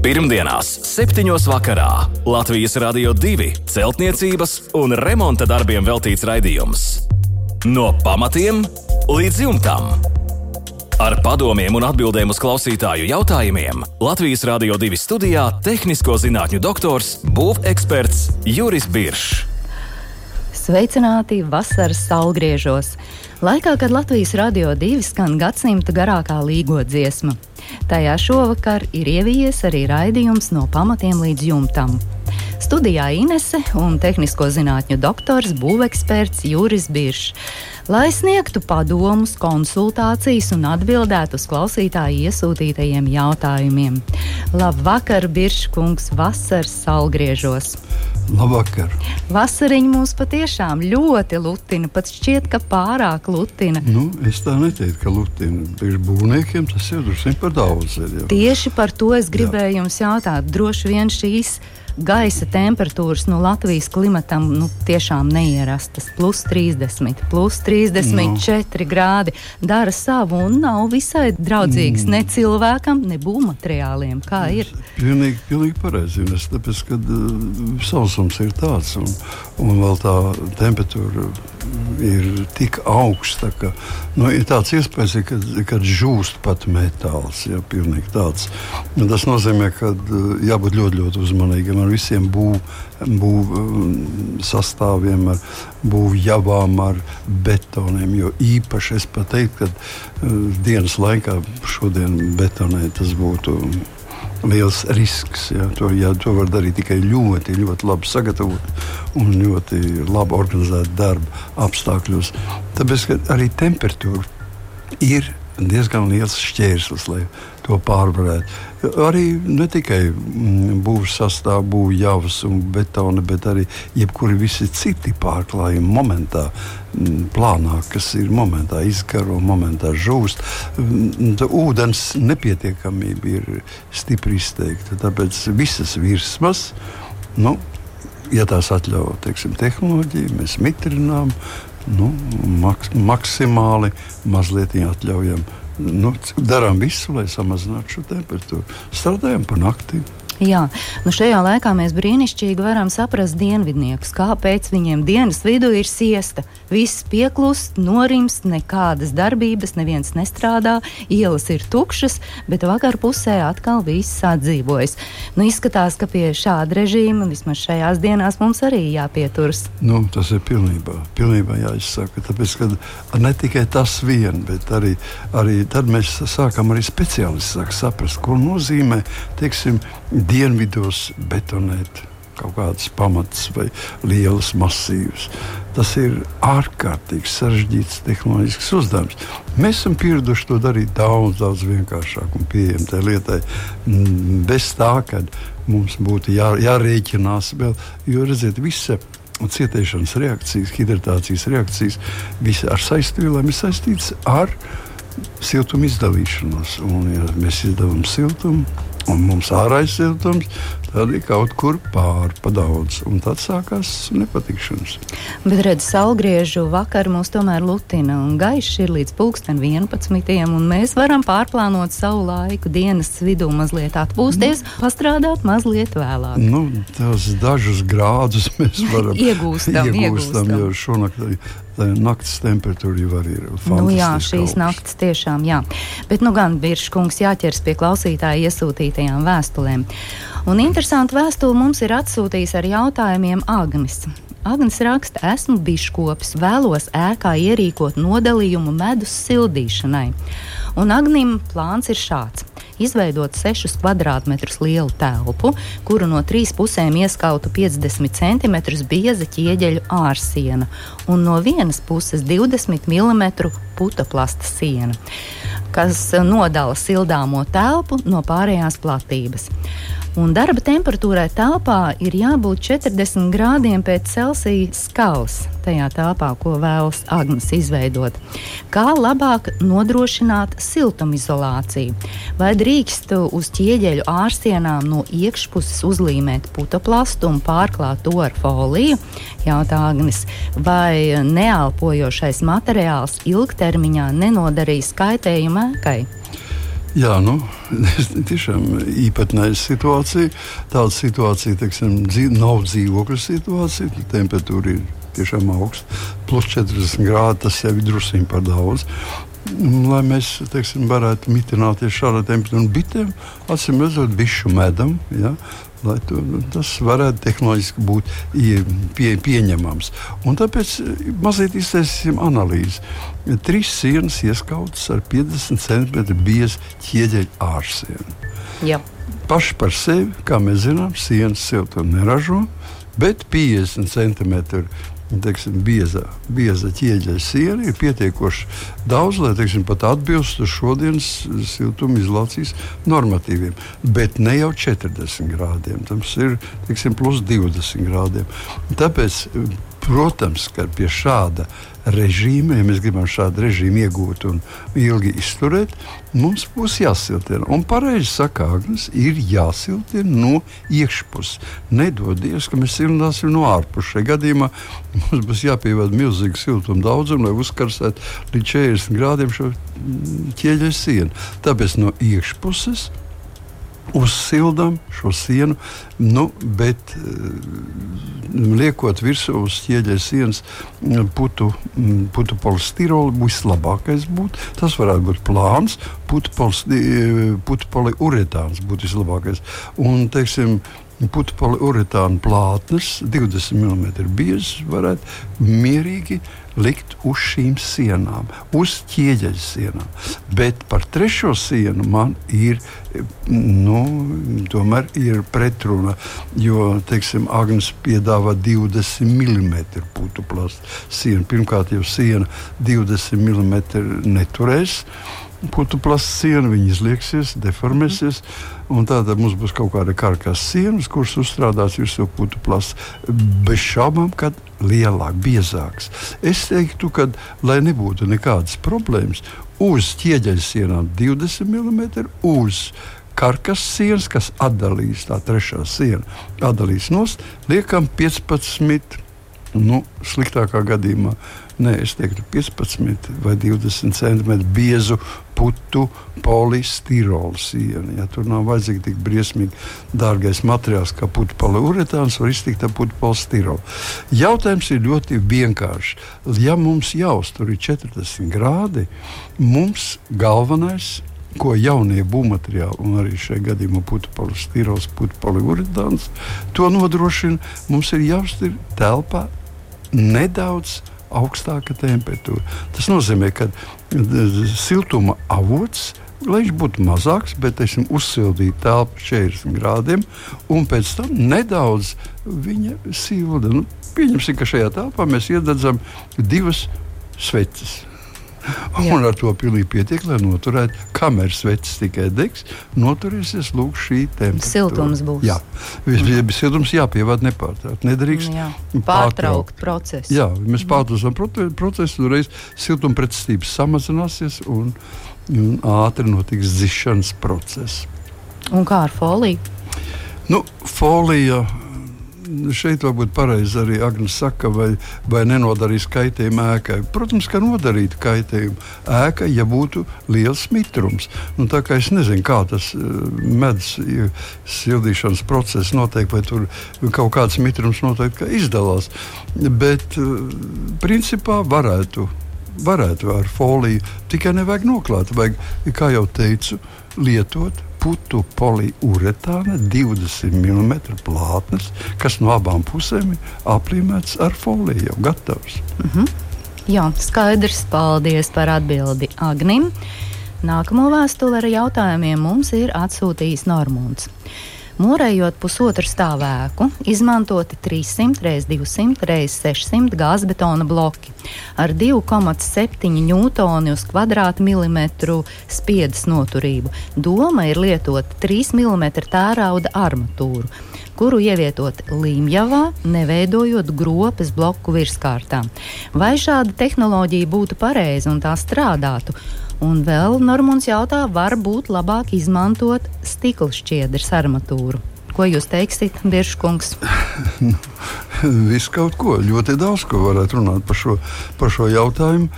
Pirmdienās, 7. vakarā Latvijas Rādio 2 celtniecības un remonta darbiem veltīts raidījums. No pamatiem līdz jumtam. Ar padomiem un atbildēm uz klausītāju jautājumiem Latvijas Rādio 2 studijā - tehnisko zinātņu doktors, būveksperts Juris Biršs. Sveicināti vasaras saulgriežos! Laikā, kad Latvijas radio divi skan gadsimta garākā līgo dziesma. Tajā šovakar ir ievies arī raidījums no pamatiem līdz jumtam. Studijā Inese un tehnisko zinātņu doktors, būveksperts Juris Biršs, lai sniegtu padomus, konsultācijas un atbildētu uz klausītāju iesūtītajiem jautājumiem. Labvakar, Birškungs, vasaras saulgriežos! Labvakar! Vasariņa mūs patiešām ļoti lutina, pat šķiet, ka pārāk lutina. Nu, es tā neteiktu, ka lutina. Priekš būvniekiem tas jau drusku par daudz. Ir, jau. Tieši par to es gribēju Jā. jums jautāt. Droši vien šīs gaisa temperatūras no Latvijas klimatam nu, tiešām neierastas. Plus 30, plus 34 no. grādi dara savu un nav visai draudzīgs mm. ne cilvēkam, ne būvmateriāliem. Kā ir? Pilnīgi, pilnīgi pareizi. Tāpēc, kad uh, sausums ir tāds un, un vēl tā temperatūra ir tik augsta, ka nu, ir tāds iespējas, ka kad žūst pat metāls. Ja. Tas nozīmē, ka uh, jābūt ļoti, ļoti uzmanīgam ar visiem būvniecības būv, um, sastāviem, ar būvjavām, ar betoniem. Jo īpaši es pat teiktu, ka uh, dienas laikā šodien betonē tas būtu liels risks. Ja, to, ja, to var darīt tikai ļoti, ļoti labi sagatavot un ļoti labi organizēt darba apstākļos. Tāpēc arī temperatūra ir diezgan liels šķērslis, lai to pārvarētu. Arī ne tikai mm, būvniecības sastāvā, būvjavas un betona, bet arī jebkuri visi citi pārklājumi momentā, mm, plānā, kas ir momentā izgaro, momentā žūst. Mm, ūdens nepietiekamība ir stipri izteikta. Tāpēc visas virsmas, nu, ja tās atļauj teiksim, tehnoloģija, mēs mitrinām. Nu, maks maksimāli mazliet atļaujam nu, darām visu, lai samazinātu šo temperatūru. Strādājam pa naktīm. Jā, nu šajā laikā mēs brīnišķīgi varam saprast dienvidniekus, kāpēc viņiem dienas vidū ir siesta. Viss pieklust, norimst, nekādas darbības, neviens nestrādā, ielas ir tukšas, bet vakar pusē atkal viss atdzīvojas. Nu, izskatās, ka pie šāda režīma vismaz šajās dienās mums arī jāpieturas. Nu, tas ir pilnībā, pilnībā jāizsaka. Tāpēc, ka ne tikai tas vien, bet arī, arī tad mēs sākam arī speciālisti sāk saprast, ko nozīmē, teiksim, dienvidos betonēt kaut kādas pamatas vai lielas masīvas. Tas ir ārkārtīgi sarežģīts tehnoloģisks uzdevums. Mēs esam pieraduši to darīt daudz, daudz vienkāršāk un pieejamāk tai lietai. Mm, bez tā, ka mums būtu jā, jārēķinās vēl, jo redziet, visa cietēšanas reakcijas, hidratācijas reakcijas, visi ar saistībām ir saistīts ar siltumu izdalīšanos. Un, ja mēs izdalām siltumu, un mums ārējais siltums, tad ir kaut kur pāri pa daudz. Un tad sākās nepatikšanas. Bet redziet, saulgriežu vakar mūs tomēr lutina, un gaišs ir līdz pulksten 11. un mēs varam pārplānot savu laiku dienas vidū mazliet atpūsties, nu, pastrādāt mazliet vēlāk. Nu, tos dažus grādus mēs varam iegūstam, iegūstam, iegūstam. jo šonakt naktas temperatūra jau ir fantastiska. Nu, jā, šīs augsts. naktas tiešām, jā. Bet nu gan Birškungs jāķers pie klausītāja iesūtītajām vēstulēm. Un interesanti vēstuli mums ir atsūtījis ar jautājumiem Agnis. Agnes raksta, esmu biškops, vēlos ēkā ierīkot nodalījumu medus sildīšanai. Un Agnim plāns ir šāds izveidot 6 km2 lielu telpu, kuru no trīs pusēm ieskautu 50 cm bieza ķieģeļu ārsiena un no vienas puses 20 mm putoplasta siena, kas nodala sildāmo telpu no pārējās platības un darba temperatūrai telpā ir jābūt 40 grādiem pēc Celsija skalas tajā telpā, ko vēlas Agnēs izveidot. Kā labāk nodrošināt siltumizolāciju? Vai drīkst uz ķieģeļu ārsienām no iekšpuses uzlīmēt putoplastu un pārklāt to ar foliju? Jautā Agnēs, vai neelpojošais materiāls ilgtermiņā nenodarīs kaitējumu ēkai? Jā, nu, tiešām īpatnēja situācija. Tāda situācija, teiksim, dzīv, nav dzīvokļa situācija, temperatūra ir tiešām augsta. Plus 40 grādi tas jau ir druskuļi par daudz. Lai mēs teiksim, varētu mitināties šādā temperatūrā, bitēm, acīm redzot, bišu medam. Ja? lai tu, tas varētu tehnoloģiski būt pie, pieņemams. Un tāpēc eh, mazliet iztaisīsim analīzi. Trīs sienas ieskautas ar 50 cm biezu ķieģeļa ārsienu. Paši par sevi, kā mēs zinām, sienas siltumu neražo, bet 50 cm teiksim, bieza, bieza ķieģeļa siena ir pietiekoši daudz, lai teiksim, pat atbilstu šodienas siltuma izolācijas normatīviem. Bet ne jau 40 grādiem, tas ir teiksim, plus 20 grādiem. Tāpēc, protams, ka pie šāda režīmu, ja mēs gribam šādu režīmu iegūt un ilgi izturēt, mums būs jāsiltina. Un pareizi saka, Agnēs, ir jāsiltina no iekšpuses. Nedodies, ka mēs siltināsim no ārpuses. Šajā gadījumā mums būs jāpievada milzīga siltuma daudzuma, lai uzkarsētu līdz 40 grādiem šo ķieģeļa sienu. Tāpēc no iekšpuses uzsildām šo sienu, nu, bet uh, liekot virsū uz ķieģeļa sienas mm, putu, mm, putu polistirolu, vislabākais būtu. Tas varētu būt plāns, putu, polis, putu poliuretāns būtu vislabākais. Un, teiksim, putu poliuretāna plātnes, 20 mm biezas, varētu mierīgi likt uz šīm sienām, uz ķieģeļa sienām. Bet par trešo sienu man ir, nu, tomēr ir pretruna, jo, teiksim, Agnēs piedāvā 20 mm plastu sienu. Pirmkārt, jau siena 20 mm neturēs plasts siena, viņa izlieksies, deformēsies. Tātad mums būs kaut kāda karkas sienas, kuras uzstrādās virsū plasts. Bez šaubām, kad lielāk, biezāks. Es teiktu, ka, lai nebūtu nekādas problēmas, uz ķieģeļa sienām 20 mm, uz karkas sienas, kas atdalīs tā trešā siena, atdalīs nost, liekam 15. Nu, sliktākā gadījumā Nē, es teiktu, 15 vai 20 centimetru biezu putu polistirola sienu. Ja tur nav vajadzīgs tik briesmīgi dārgais materiāls kā putu poliuretāns, var iztikt ar putu polistirolu. Jautājums ir ļoti vienkāršs. Ja mums jāuztur 40 grādi, mums galvenais ko jaunie būvmateriāli, un arī šajā gadījumā putu poliuretāns, to nodrošina. Mums ir jāuztur telpā nedaudz augstāka temperatūra. Tas nozīmē, ka siltuma avots lai viņš būtu mazāks, bet teiksim, uzsildīt telpu 40 grādiem, un pēc tam nedaudz viņa silda. Nu, pieņemsim, ka šajā telpā mēs iededzam divas sveces. Jā. Un ar to pilnīgi pietiek, lai noturētu kameras vecs tikai degs. Noturēsies lūk šī temperatūra. Siltums būs. Jā, mm. siltums jāpievāda nepārtraukt. Nedrīkst jā. pārtraukt procesu. Jā, mēs pārtraucam procesu, uzreiz siltumpretstāvības samazināsies un, un ātri notiks zišanas process. Un kā ar foliju? Nu, folija šeit varbūt pareizi arī Agnēs saka, vai, vai nenodarīs kaitējumu ēkai. Protams, ka nodarītu kaitējumu ēkai, ja būtu liels mitrums. Nu, tā kā es nezinu, kā tas eh, medus sildīšanas process notiek, vai tur kaut kāds mitrums noteikti izdalās. Bet eh, principā varētu varētu ar foliju, tikai nevajag noklāt. Vajag, kā jau teicu, lietot putu poliuretāna 20 mm plātnes, kas no abām pusēm ir aplīmēts ar foliju, gatavs. Mm -hmm. Jā, skaidrs. Paldies par atbildi Agnim. Nākamo vēstuli ar jautājumiem mums ir atsūtījis Normons. Morējot pusotru stāvēku, izmantoti 300 x 200 x 600 gāzbetona bloki ar 2,7 ņūtoni uz kvadrātmilimetru spiedas noturību. Doma ir lietot 3 mm tērauda armatūru kuru ievietot līmjavā, neveidojot gropes bloku virskārtām. Vai šāda tehnoloģija būtu pareiza un tā strādātu? Un vēl Normons jautā, varbūt labāk izmantot stikla šķiedras armatūru. Ko jūs teiksiet, Biržkungs? Viss kaut ko, ļoti daudz ko varētu runāt par šo, par šo jautājumu.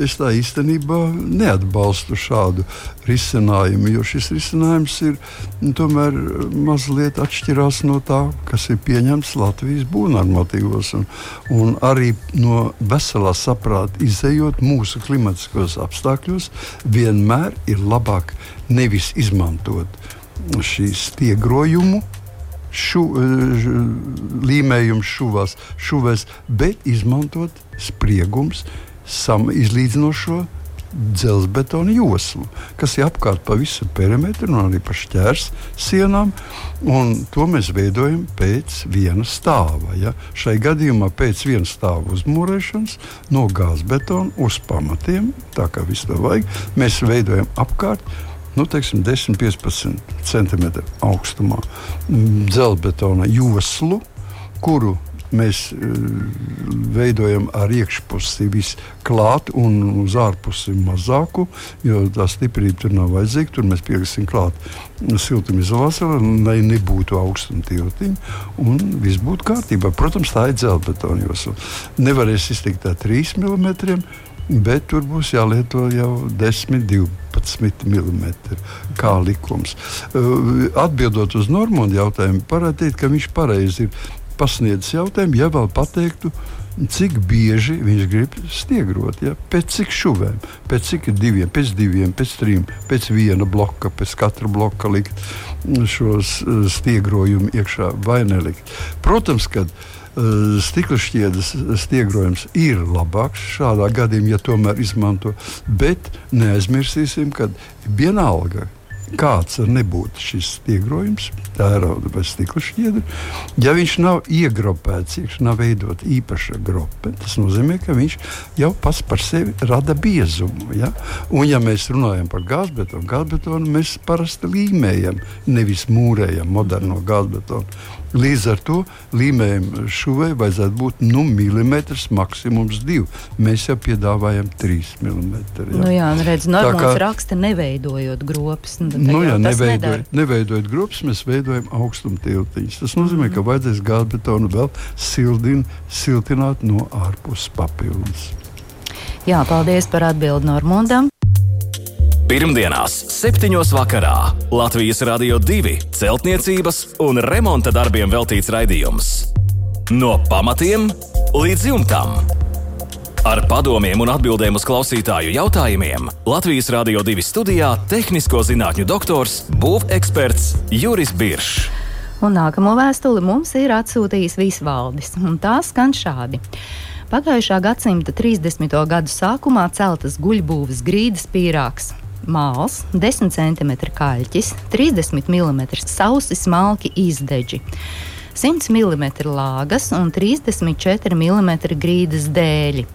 Es tā īstenībā neatbalstu šādu risinājumu, jo šis risinājums ir nu, tomēr mazliet atšķirās no tā, kas ir pieņemts Latvijas būvnormatīvos. Un, un arī no veselā saprāta izējot mūsu klimatiskos apstākļos, vienmēr ir labāk nevis izmantot šīs stiegrojumu šu, eh, līmējums šuvās, šuvēs, bet izmantot spriegums, sam, izlīdzinošo dzelzbetona joslu, kas ir apkārt pa visu perimetru un arī pa šķērs sienām. To mēs veidojam pēc viena stāva. Ja? Šai gadījumā pēc viena stāva uzmūrēšanas no gāzbetona uz pamatiem, tā kā viss to vajag, mēs veidojam apkārt nu, teiksim, 10-15 cm augstumā dzelzbetona joslu, kuru mēs uh, veidojam ar iekšpusi visklāt un uz ārpusi mazāku, jo tā stiprība tur nav vajadzīga. Tur mēs pieliksim klāt siltumizolāciju, lai nebūtu augstuma tiltiņa un viss būtu kārtībā. Protams, tā ir dzelzbetona josla. Nevarēs iztikt ar 3 mm bet tur būs jālieto jau 10, 12 mm. kā likums. Uh, atbildot uz Normānu jautājumu, teikt, ka viņš pareizi ir pasniedzis jautājumu, ja vēl pateiktu. Cik bieži viņš grib stiegrot, ja? pēc cik šuvēm, pēc cik diviem, pēc diviem, pēc trim, pēc viena bloka, pēc katra bloka likt šos uh, stiegrojumu iekšā vai nelikt. Protams, ka uh, Eh, stikla šķiedes stiegrojums ir labāks šādā gadījumā, ja tomēr izmanto. Bet neaizmirsīsim, ka vienalga, kāds nebūtu šis stiegrojums, tērauda vai stikla šķiedra, ja viņš nav iegropēts, viņš nav veidot īpaša gropa, tas nozīmē, ka viņš jau pats par sevi rada biezumu. Ja? Un, ja mēs runājam par gāzbetonu, gāzbetonu mēs parasti līmējam, nevis mūrējam moderno gāzbetonu. Līdz ar to līmējuma šuvei vajadzētu būt nu, milimetrs, maksimums divi. Mēs jau piedāvājam trīs milimetrus. Nu jā, nu redz, normāls kā, raksta neveidojot gropas. Nu, nu jā, neveidojot, neveidojot gropas, mēs veidojam augstumtiltiņus. Tas nozīmē, mm. ka vajadzēs gāzbetonu vēl sildin, siltināt no ārpuses papildus. Jā, paldies par atbildi Normundam. Pirmdienās, 7. vakarā Latvijas Rādio 2 celtniecības un remonta darbiem veltīts raidījums. No pamatiem līdz jumtam. Ar padomiem un atbildēm uz klausītāju jautājumiem Latvijas Rādio 2 studijā - tehnisko zinātņu doktors, būveksperts Juris Biršs. Un nākamo vēstuli mums ir atsūtījis Visvaldis, un tā skan šādi. Pagājušā gadsimta 30. gadu sākumā celtas guļbūves grīdas pīrāgs māls, 10 cm kaļķis, 30 mm sausi smalki izdeģi. 100 mm lāgas un 34 mm grīdas dēļi.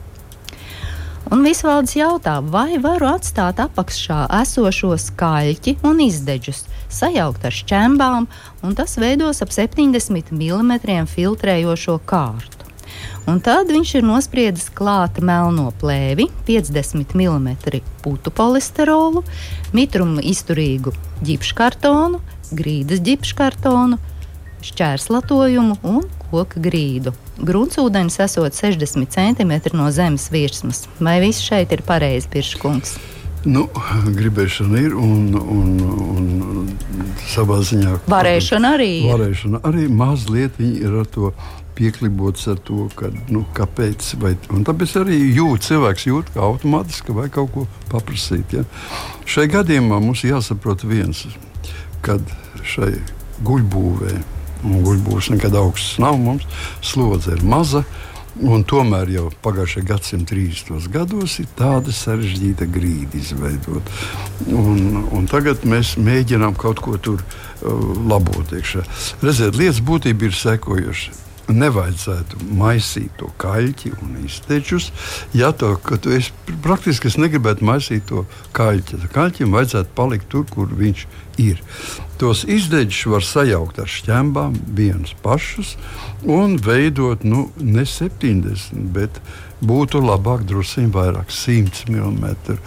Un visvalds jautā, vai varu atstāt apakšā esošo skaļķi un izdeģus, sajaukt ar šķembām, un tas veidos ap 70 mm filtrējošo kārtu. Un tad viņš ir nospriedzis klāta melno plēvi, 50 mm putu polisterolu, mitrumu izturīgu ģipškartonu, grīdas ģipškartonu, šķērslatojumu un koka grīdu. Gruntsūdenis esot 60 cm no zemes virsmas. Vai viss šeit ir pareizi, Pirškungs? Nu, gribēšana ir un, un, un savā ziņā. Varēšana arī ir. Varēšana arī mazliet ir ar to pieklibots ar to, ka, nu, kāpēc. Vai, tāpēc arī jūt, cilvēks jūt, ka automātiski vajag kaut ko paprasīt. Ja? Šai gadījumā mums jāsaprot viens, kad šai guļbūvē, un guļbūves nekad augsts nav mums, slodze ir maza. Un tomēr jau pagājušajā gadsimta 30. gados ir tāda sarežģīta grīda izveidot. Un, un tagad mēs mēģinām kaut ko tur uh, labot. Redziet, lietas būtība ir sekojoša nevajadzētu maisīt to kaļķi un iztečus. Ja to, tu es, praktiski es negribētu maisīt to kaļķi. Kaļķim vajadzētu palikt tur, kur viņš ir. Tos izdeģus var sajaukt ar šķembām, vienus pašus, un veidot nu, ne 70, bet būtu labāk drusku vairāk, 100 mm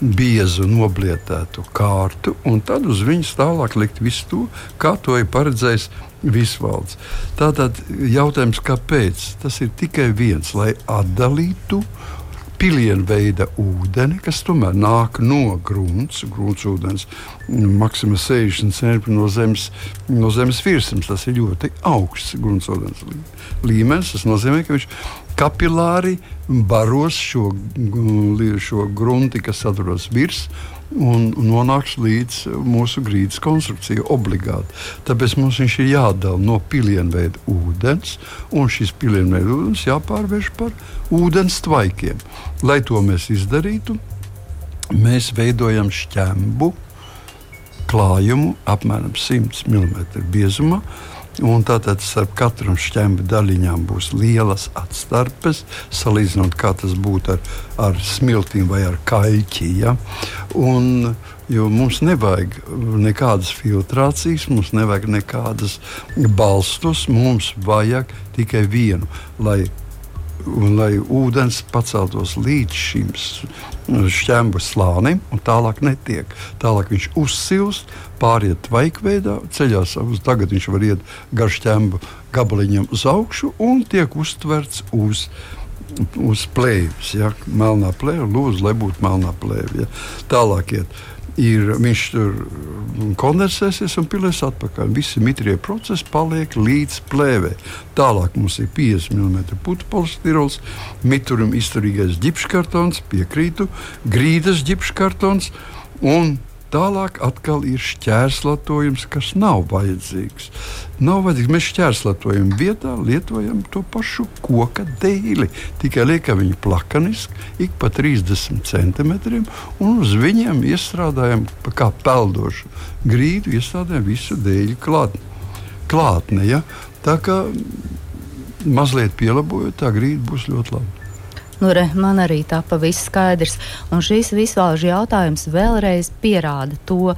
biezu noblietētu kārtu, un tad uz viņas tālāk likt visu to, kā to ir paredzējis visvalds. Tātad jautājums, kāpēc? Tas ir tikai viens, lai atdalītu pilienu veida ūdeni, kas tomēr nāk no grunts, gruntsūdens, maksimums 60 cm no zemes, no zemes virsmas. Tas ir ļoti augsts gruntsūdens līmenis. Tas nozīmē, ka viņš kapilāri baros šo, šo grunti, kas atrodas virs un nonāks līdz mūsu grīdas konstrukcijai obligāti. Tāpēc mums viņš ir jādala no pilienveida ūdens, un šis pilienveida ūdens jāpārvērš par ūdens tvaikiem. Lai to mēs izdarītu, mēs veidojam šķembu klājumu apmēram 100 mm biezumā Un tātad starp katru šķembu daļiņām būs lielas atstarpes, salīdzinot, kā tas būtu ar, ar smiltīm vai ar kaļķi. Ja? Un, jo mums nevajag nekādas filtrācijas, mums nevajag nekādas balstus, mums vajag tikai vienu, lai un lai ūdens paceltos līdz šim šķembu slānim, un tālāk netiek. Tālāk viņš uzsilst, pāriet tvaikveidā, ceļās uz tagad viņš var iet gar šķembu gabaliņam uz augšu un tiek uztverts uz uz plēves, ja, melnā plēve, lūdzu, lai būtu melnā plēve. Ja. Tālāk iet ir, viņš tur kondensēsies un pilēs atpakaļ. Visi mitrie procesi paliek līdz plēvē. Tālāk mums ir 50 mm putekļa polistirols, mituram izturīgais ģipškartons, piekrītu, grīdas ģipškartons un Tālāk atkal ir šķērslatojums, kas nav vajadzīgs. Nav vajadzīgs. Mēs šķērslatojam vietā, lietojam to pašu koka dēli. Tikai liekam viņu plakaniski, ik pa 30 centimetriem, un uz viņiem iestrādājam kā peldošu grīdu, iestrādājam visu dēļu klāt, klātne. Ja? Tā kā mazliet pielabojot, tā grīda būs ļoti laba. Nu, re, man arī tā pavisam skaidrs. Un šīs visvalžu jautājums vēlreiz pierāda to.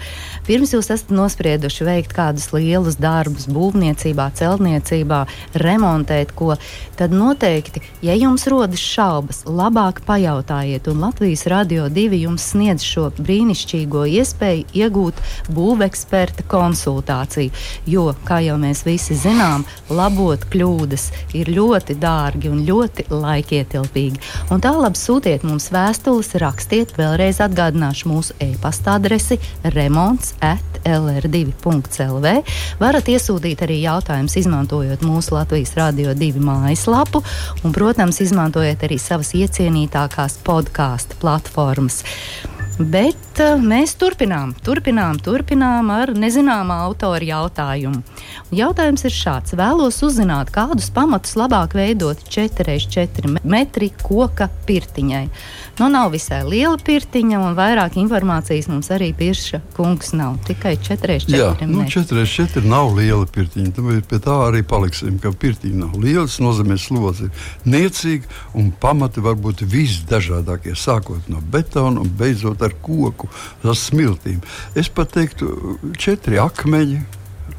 Pirms jūs esat nosprieduši veikt kādus lielus darbus būvniecībā, celtniecībā, remontēt ko, tad noteikti, ja jums rodas šaubas, labāk pajautājiet. Un Latvijas radio divi jums sniedz šo brīnišķīgo iespēju iegūt būveksperta konsultāciju. Jo, kā jau mēs visi zinām, labot kļūdas ir ļoti dārgi un ļoti laikietilpīgi. Un tālāk sūtiet mums vēstules, rakstiet, vēlreiz atgādināšu mūsu e-pasta adresi remonds at lr2.lv. Varat iesūtīt arī jautājumus, izmantojot mūsu Latvijas Rādio 2 mājaslapu, un, protams, izmantojot arī savas iecienītākās podkāstu platformas. Bet uh, mēs turpinām, turpinām, turpinām ar nezināmā autora jautājumu. Jautājums ir šāds: vēlos uzzināt, kādus pamatus labāk veidot 4x4 metri koka pirtiņai. Nu, nav visai liela pirtiņa, un vairāk informācijas mums arī pirša kungs nav. Tikai 4,4 Jā, nu, 4,4 nav liela pirtiņa. Tāpēc pie tā arī paliksim, ka pirtiņa nav liela. Tas nozīmē, ka slodze ir niecīga un pamati var būt visdažādākie. Sākot no betona un beidzot ar koku, ar smiltīm. Es pat teiktu, četri akmeņi,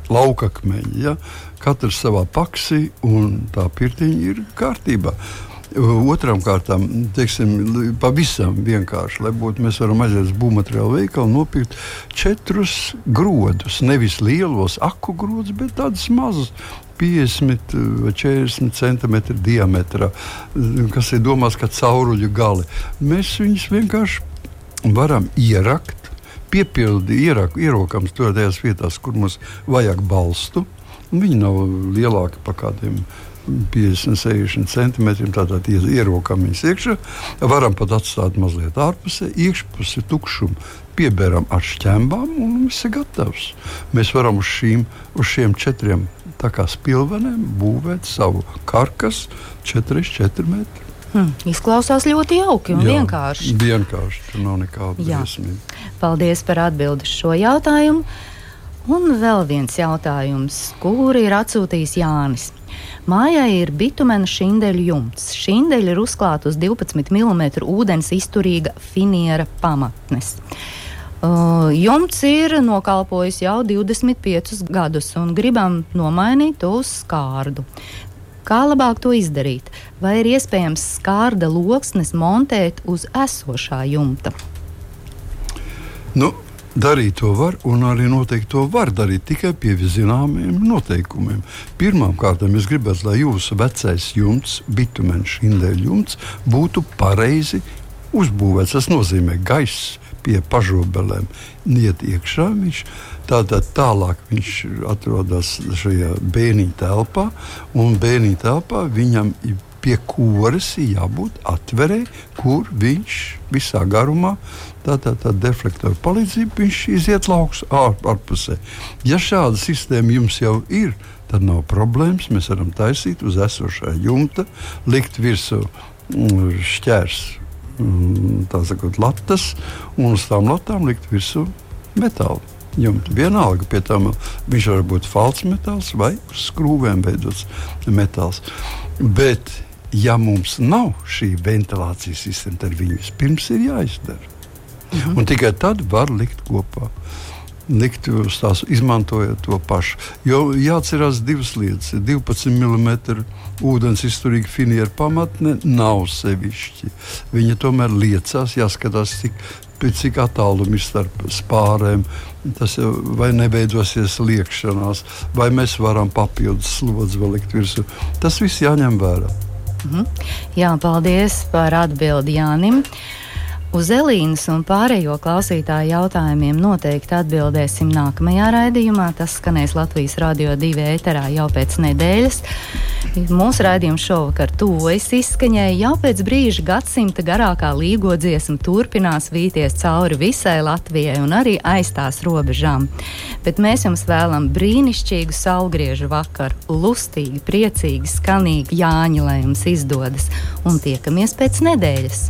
laukakmeņi. Ja? Katrs savā paksī, un tā pirtiņa ir kārtībā. Otram kārtām, teiksim, pavisam vienkārši, lai būtu, mēs varam aiziet uz būvmateriālu veikalu, nopirkt četrus grodus. Nevis lielos aku grodus, bet tādus mazus. 50 vai 40 centimetru diametrā, kas ir domāts kā cauruļu gali. Mēs viņus vienkārši varam ierakt, piepildīt, ierokams tur tajās vietās, kur mums vajag balstu. Viņi nav lielāki par kādiem 50, 60 centimetriem. Tātad ierokam viņus iekšā. Varam pat atstāt mazliet ārpusē, iekšpusē tukšumu. Pieberam ar šķembām un viss ir gatavs. Mēs varam uz, šīm, uz šiem četriem spilveniem būvēt savu karkasu 4,4 metru. Hmm, izklausās ļoti jauki un Jā, vienkārši. Vienkārši tur nav nekāda briesmība. Paldies par atbildi šo jautājumu. Un vēl viens jautājums, kuru ir atsūtījis Jānis. Mājai ir bitumena šindeļu jumts. Šindeļi ir uzklāta uz 12 mm ūdens izturīga finiera pamatnes. Uh, jumts ir nokalpojis jau 25 gadus un gribam nomainīt to uz skārdu. Kā labāk to izdarīt? Vai ir iespējams skārda loksnes montēt uz esošā jumta? Nu, Darīt to var, un arī noteikti to var darīt tikai pie zināmiem noteikumiem. Pirmkārt, es gribētu, lai jūsu vecais jumts, bitumeņš, indēļu jumts, būtu pareizi uzbūvēts. Tas nozīmē, ka gaiss pie pašobelēm iet iekšā. Viņš, tātad tālāk viņš atrodas šajā bērniņa telpā, un bērniņa telpā viņam ir pie kuras jābūt atverē, kur viņš visā garumā, tātad tā, tā deflektora palīdzību, viņš iziet lauks ār, ārpusē. Ja šāda sistēma jums jau ir, tad nav problēmas. Mēs varam taisīt uz esošā jumta, likt virsū mm, šķērs, mm, tā sakot, latas, un uz tām latām likt virsū metālu jumta. Vienalga, pie tam viņš var būt falks metāls vai skrūvēm veidots metāls. Bet ja mums nav šī ventilācijas sistēma, tad viņi vispirms ir jāizdara. -hmm. Un tikai tad var likt kopā. Likt uz tās, izmantojot to pašu. Jo jāatcerās divas lietas. 12 mm ūdens izturīga finieru pamatne nav sevišķi. Viņa tomēr liecās, jāskatās, cik, cik attālumi ir starp spārēm. Tas jau vai nebeidzosies liekšanās, vai mēs varam papildus slodzi vēl likt virsū. Tas viss jāņem vērā. Mhm. Jā, paldies par atbildi Jānim. Uz Elīnas un pārējo klausītāju jautājumiem noteikti atbildēsim nākamajā raidījumā. Tas skanēs Latvijas radio divi ēterā jau pēc nedēļas. Mūsu raidījums šovakar tuvojas izskaņai. Jau pēc brīža gadsimta garākā līgo dziesma turpinās vīties cauri visai Latvijai un arī aiz tās robežām. Bet mēs jums vēlam brīnišķīgu saulgriežu vakaru, lustīgi, priecīgi, skanīgi Jāņa, lai jums izdodas un tiekamies pēc nedēļas.